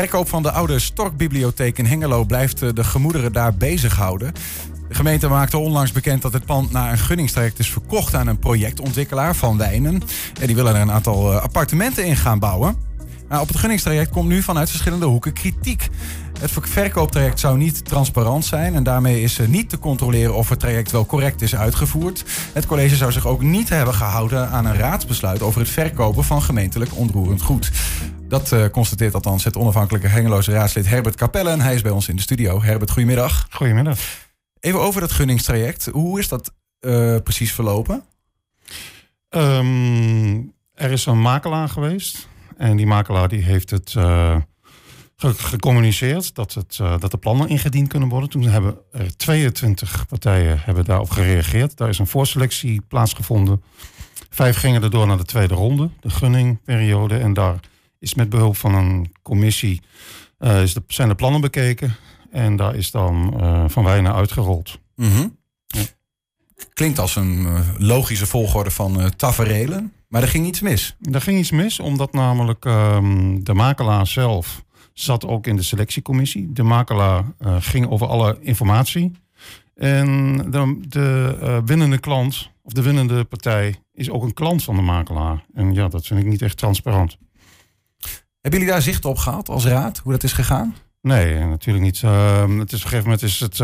verkoop van de oude Storkbibliotheek in Hengelo blijft eh, de gemoederen daar bezighouden. De gemeente maakte onlangs bekend dat het pand na een gunningstraject is verkocht aan een projectontwikkelaar van Wijnen. En die willen er een aantal eh, appartementen in gaan bouwen. Nou, op het gunningstraject komt nu vanuit verschillende hoeken kritiek. Het verkooptraject zou niet transparant zijn en daarmee is niet te controleren of het traject wel correct is uitgevoerd. Het college zou zich ook niet hebben gehouden aan een raadsbesluit over het verkopen van gemeentelijk onroerend goed. Dat uh, constateert althans het onafhankelijke Hengeloze raadslid Herbert Capelle en hij is bij ons in de studio. Herbert, goedemiddag. Goedemiddag. Even over dat gunningstraject. Hoe is dat uh, precies verlopen? Um, er is een makelaar geweest en die makelaar die heeft het uh, gecommuniceerd dat, het, uh, dat de plannen ingediend kunnen worden. Toen hebben er 22 partijen hebben daarop gereageerd. Daar is een voorselectie plaatsgevonden. Vijf gingen erdoor naar de tweede ronde, de gunningperiode. En daar is met behulp van een commissie uh, is de, zijn de plannen bekeken. En daar is dan Van Wijnen uitgerold. Mm -hmm. ja. Klinkt als een logische volgorde van taferelen. Maar er ging iets mis. Er ging iets mis, omdat namelijk um, de makelaar zelf zat ook in de selectiecommissie. De makelaar uh, ging over alle informatie. En de, de uh, winnende klant, of de winnende partij, is ook een klant van de makelaar. En ja, dat vind ik niet echt transparant. Hebben jullie daar zicht op gehad als raad, hoe dat is gegaan? Nee, natuurlijk niet. Uh, het is, op een gegeven moment is het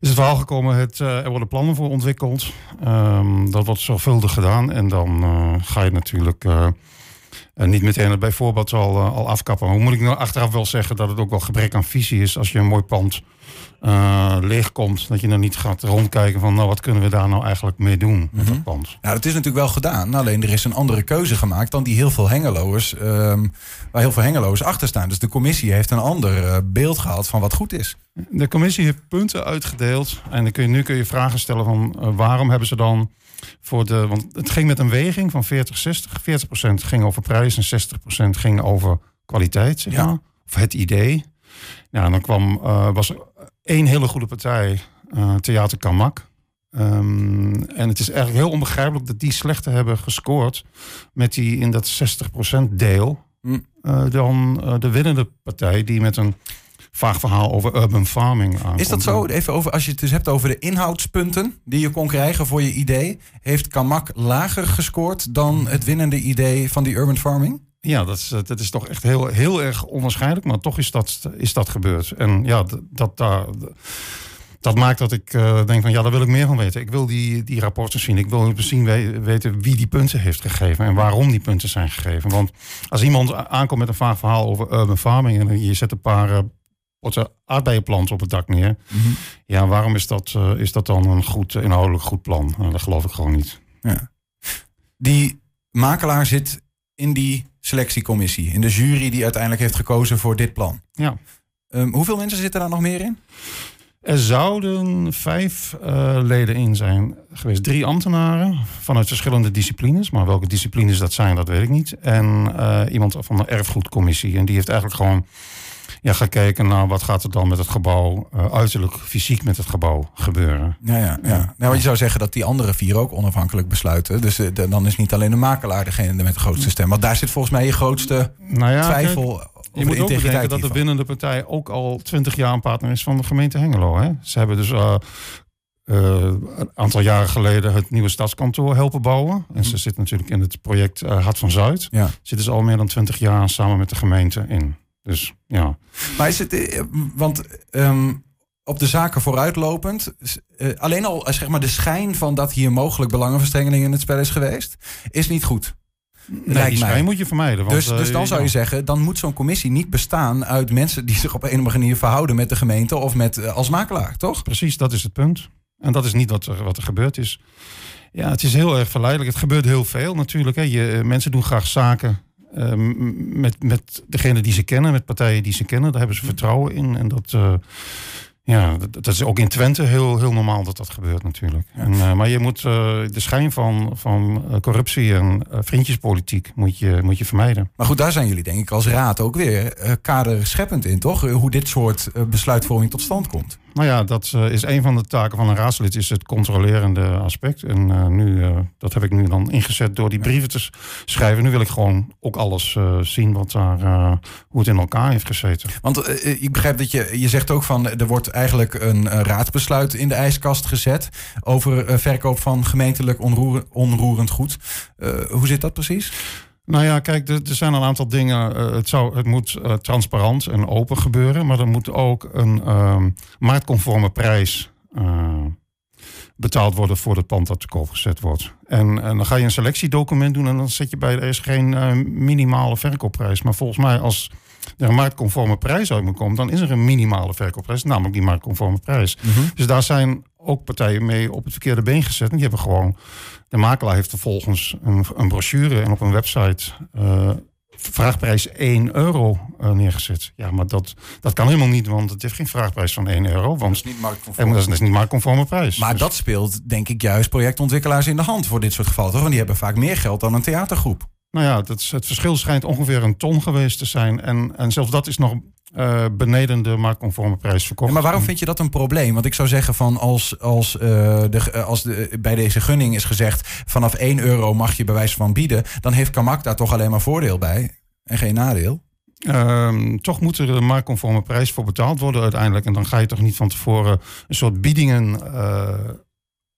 is het verhaal gekomen, het, uh, er worden plannen voor ontwikkeld. Um, dat wordt zorgvuldig gedaan. En dan uh, ga je natuurlijk niet meteen bij voorbaat al, al afkappen. Hoe moet ik nou achteraf wel zeggen dat het ook wel gebrek aan visie is als je een mooi pand leegkomt. Dat je dan niet gaat rondkijken van nou wat kunnen we daar nou eigenlijk mee doen met mm -hmm. dat pand. Ja, dat is natuurlijk wel gedaan. Alleen er is een andere keuze gemaakt dan die heel veel hengeloers, um, waar heel veel hengeloers achter staan. Dus de commissie heeft een ander beeld gehad van wat goed is. De commissie heeft punten uitgedeeld. En dan kun je, nu kun je vragen stellen van uh, waarom hebben ze dan voor de. Want het ging met een weging van 40-60. 40%, 40 ging over prijs en 60% ging over kwaliteit, zeg maar. Ja. Of het idee. Nou, dan kwam, uh, was één hele goede partij, uh, Theater Kamak. Um, en het is eigenlijk heel onbegrijpelijk dat die slechter hebben gescoord met die in dat 60% deel. Mm. dan de winnende partij die met een vaag verhaal over urban farming aankomt. Is dat zo? Even over, als je het dus hebt over de inhoudspunten die je kon krijgen voor je idee. Heeft Kamak lager gescoord dan het winnende idee van die urban farming? Ja, dat is, dat is toch echt heel, heel erg onwaarschijnlijk. Maar toch is dat, is dat gebeurd. En ja, dat, dat, dat maakt dat ik uh, denk van ja, daar wil ik meer van weten. Ik wil die, die rapporten zien. Ik wil zien weten wie die punten heeft gegeven en waarom die punten zijn gegeven. Want als iemand aankomt met een vaag verhaal over urban farming en je zet een paar uh, potten aardbeienplant op het dak neer. Mm -hmm. Ja, waarom is dat, uh, is dat dan een goed, inhoudelijk goed plan? Dat geloof ik gewoon niet. Ja. Die makelaar zit in die selectiecommissie, in de jury die uiteindelijk heeft gekozen voor dit plan. Ja. Um, hoeveel mensen zitten daar nog meer in? Er zouden vijf uh, leden in zijn geweest. Drie ambtenaren vanuit verschillende disciplines. Maar welke disciplines dat zijn, dat weet ik niet. En uh, iemand van de erfgoedcommissie. En die heeft eigenlijk gewoon ja, ga kijken naar wat gaat er dan met het gebouw, uh, uiterlijk fysiek met het gebouw gebeuren. Ja, ja, ja. Nou, je zou zeggen dat die andere vier ook onafhankelijk besluiten. Dus uh, de, dan is niet alleen de makelaar degene met de grootste stem. Want daar zit volgens mij je grootste nou ja, twijfel. Kijk, je moet ook bedenken dat de winnende partij ook al twintig jaar een partner is van de gemeente Hengelo. Hè? Ze hebben dus uh, uh, een aantal jaren geleden het nieuwe stadskantoor helpen bouwen. En ze zit natuurlijk in het project uh, Hart van Zuid. Ja. Zitten ze al meer dan twintig jaar samen met de gemeente in. Dus ja. Maar is het, want um, op de zaken vooruitlopend, uh, alleen al zeg maar de schijn van dat hier mogelijk belangenverstrengeling in het spel is geweest, is niet goed. Nee, die schijn moet je vermijden. Want, dus, dus dan zou je zeggen, dan moet zo'n commissie niet bestaan uit mensen die zich op een of andere manier verhouden met de gemeente of met als makelaar, toch? Precies, dat is het punt. En dat is niet wat er, wat er gebeurd is. Ja, het is heel erg verleidelijk. Het gebeurt heel veel natuurlijk. Hè. Je, mensen doen graag zaken uh, met, met degene die ze kennen, met partijen die ze kennen. Daar hebben ze vertrouwen in. En dat, uh, ja, dat, dat, is ook in Twente heel, heel normaal dat dat gebeurt natuurlijk. En, uh, maar je moet de schijn van, van corruptie en vriendjespolitiek moet je, moet je vermijden. Maar goed, daar zijn jullie denk ik als raad ook weer kaderscheppend in, toch? Hoe dit soort besluitvorming tot stand komt. Nou ja, dat uh, is een van de taken van een raadslid, is het controlerende aspect. En uh, nu, uh, dat heb ik nu dan ingezet door die brieven te schrijven. Nu wil ik gewoon ook alles zien wat daar, hoe het in elkaar heeft gezeten. Want ik begrijp dat je, je zegt ook van, er wordt eigenlijk een raadsbesluit in de ijskast gezet over verkoop van gemeentelijk onroer, onroerend goed. hoe zit dat precies? Nou ja, kijk, er, zijn een aantal dingen. Uh, het, zou, het moet uh, transparant en open gebeuren, maar er moet ook een uh, marktconforme prijs uh, betaald worden voor het pand dat te koop gezet wordt. En, en, dan ga je een selectiedocument doen en dan zet je bij, er is geen minimale verkoopprijs. Maar volgens mij, als er een marktconforme prijs uit moet komen, dan is er een minimale verkoopprijs, namelijk die marktconforme prijs. Mm -hmm. Dus daar zijn ook partijen mee op het verkeerde been gezet. En die hebben gewoon de makelaar heeft vervolgens een, een brochure en op een website uh, vraagprijs 1 euro uh, neergezet. Ja, maar dat, dat kan helemaal niet, want het heeft geen vraagprijs van 1 euro. Want dat is niet marktconform. Dat is niet marktconforme prijs. Maar dus. dat speelt denk ik juist projectontwikkelaars in de hand voor dit soort gevallen. Toch? Want die hebben vaak meer geld dan een theatergroep. Nou ja, dat is, het verschil schijnt ongeveer een ton geweest te zijn. En, en zelfs dat is nog uh, beneden de marktconforme prijs verkocht. Ja, maar waarom vind je dat een probleem? Want ik zou zeggen van als, als, uh, de, als de, bij deze gunning is gezegd vanaf 1 euro mag je bewijs van bieden, dan heeft Kamak daar toch alleen maar voordeel bij en geen nadeel. Um, toch moet er een marktconforme prijs voor betaald worden uiteindelijk. En dan ga je toch niet van tevoren een soort biedingen uh,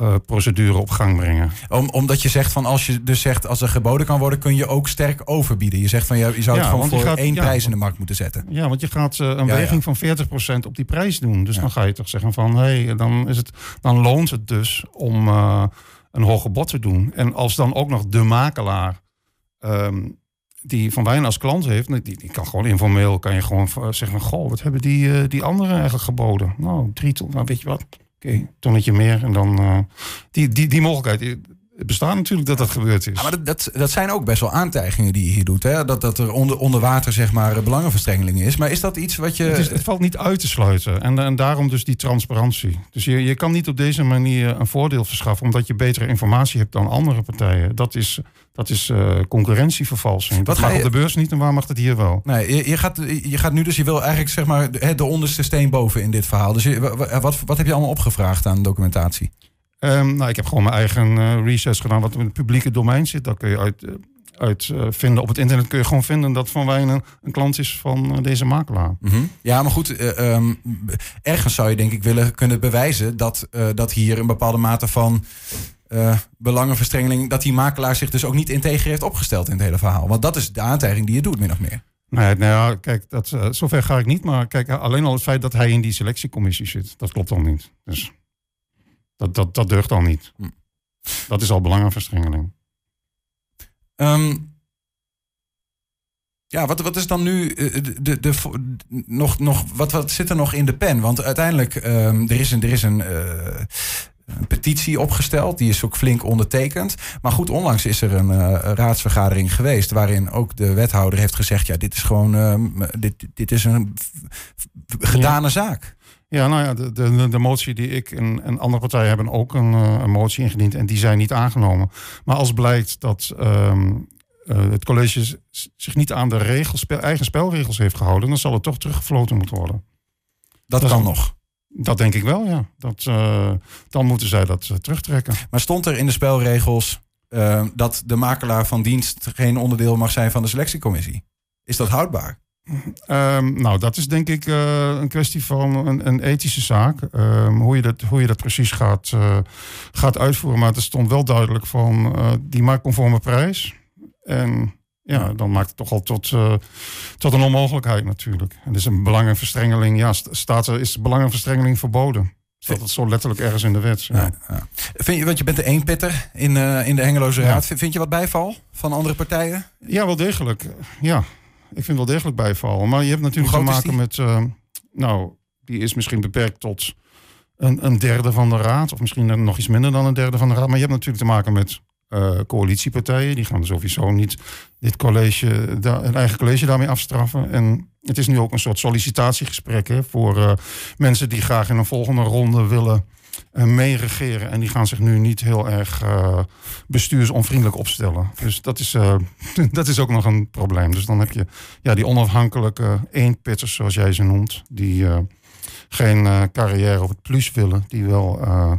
uh, procedure op gang brengen. Om, omdat je zegt van als je dus zegt als er geboden kan worden, kun je ook sterk overbieden. Je zegt van je, je zou het ja, gewoon voor gaat, één ja, prijs in de markt moeten zetten. Ja, want je gaat uh, een ja, weging van 40% op die prijs doen. Dus dan ga je toch zeggen van hé, hey, dan, is het, dan loont het dus om uh, een hoger bod te doen. En als dan ook nog de makelaar um, die Van Wijn als klant heeft, die, die kan gewoon informeel kan je gewoon zeggen van goh, wat hebben die, die anderen eigenlijk geboden? Nou, drie ton, nou weet je wat, okay, tonnetje meer. En dan uh, die, die, die mogelijkheid. Het bestaat natuurlijk dat dat gebeurd is. Ja, maar dat, dat, dat, zijn ook best wel aantijgingen die je hier doet. Hè? Dat, dat er onder, onder water zeg maar belangenverstrengeling is. Maar is dat iets wat je... Het, is, het valt niet uit te sluiten. En, en daarom dus die transparantie. Dus je, je kan niet op deze manier een voordeel verschaffen... omdat je betere informatie hebt dan andere partijen. Dat is, dat is uh, concurrentievervalsing. Dat mag je... op de beurs niet en waar mag het hier wel? Nee, je, je, gaat, je gaat nu dus... Je wil eigenlijk zeg maar de onderste steen boven in dit verhaal. Dus je, wat, wat heb je allemaal opgevraagd aan documentatie? Um, nou, ik heb gewoon mijn eigen uh, research gedaan wat in het publieke domein zit. Daar kun je uit, uh, uit uh, vinden. Op het internet kun je gewoon vinden dat Van Wijnen een klant is van deze makelaar. Mm -hmm. Ja, maar goed, um, ergens zou je denk ik willen kunnen bewijzen dat, dat hier een bepaalde mate van belangenverstrengeling, dat die makelaar zich dus ook niet integer heeft opgesteld in het hele verhaal. Want dat is de aantijging die je doet, min of meer. Nee, nou ja, kijk, dat, zover ga ik niet. Maar kijk, alleen al het feit dat hij in die selectiecommissie zit, dat klopt al niet. Dus dat, dat, dat deugt al niet. Hm. Dat is al belangenverstrengeling. Um, ja, wat, wat is dan nu eh, de, de, de, nog, nog, wat, wat zit er nog in de pen? Want uiteindelijk, um, er is een, er is een, uh, een, petitie opgesteld, die is ook flink ondertekend. Maar goed, onlangs is er een uh, raadsvergadering geweest waarin ook de wethouder heeft gezegd: ja, dit is gewoon, uh, dit, dit is een gedane ja. zaak. Ja, nou ja, de, de, de motie die ik en, en andere partijen hebben ook een, uh, een, motie ingediend en die zijn niet aangenomen. Maar als blijkt dat um, uh, het college zich niet aan de regels, eigen spelregels heeft gehouden, dan zal het toch teruggefloten moeten worden. Dat, dat kan nog. Dat denk ik wel, ja. Dat, uh, dan moeten zij dat terugtrekken. Maar stond er in de spelregels dat de makelaar van dienst geen onderdeel mag zijn van de selectiecommissie? Is dat houdbaar? Um, nou, dat is denk ik uh, een kwestie van een, een ethische zaak. Um, hoe, je dat, hoe je dat precies gaat, uh, gaat uitvoeren. Maar het stond wel duidelijk van uh, die marktconforme prijs. En ja, dan maakt het toch al tot, tot een onmogelijkheid natuurlijk. En dus een belangenverstrengeling. Ja, staat er, is belangenverstrengeling verboden. Staat het zo letterlijk ergens in de wet. Ja. Ja, Vind je, want je bent de eenpitter in, in de Hengeloze Raad. Vind je wat bijval van andere partijen? Ja, wel degelijk. Ja, ik vind wel degelijk bijvallen. Maar je hebt natuurlijk te maken met. Uh, nou, die is misschien beperkt tot een, een, derde van de raad. Of misschien nog iets minder dan een derde van de raad. Maar je hebt natuurlijk te maken met uh, coalitiepartijen. Die gaan sowieso niet dit college, een eigen college daarmee afstraffen. En het is nu ook een soort sollicitatiegesprek hè, voor uh, mensen die graag in een volgende ronde willen meeregeren. En die gaan zich nu niet heel erg uh, bestuursonvriendelijk opstellen. Dus dat is, uh, dat is ook nog een probleem. Dus dan heb je ja, die onafhankelijke eenpitters, zoals jij ze noemt, die geen eh, carrière op het plus willen. Die wel... eh,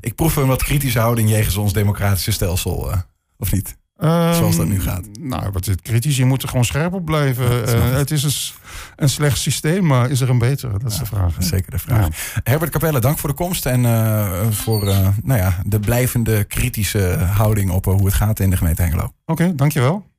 Ik proef een wat kritische houding jegens ons democratische stelsel, eh, of niet? Zoals dat nu gaat. Ehm, Nou, wat is het kritisch? Je moet er gewoon scherp op blijven. Ja, Eh, het is een, slecht systeem, maar is er een betere? Dat is de vraag. Zeker de vraag. Herbert Capelle, dank voor de komst en eh, voor eh, nou ja, de blijvende kritische houding op hoe het gaat in de gemeente Hengelo. Oké, dankjewel.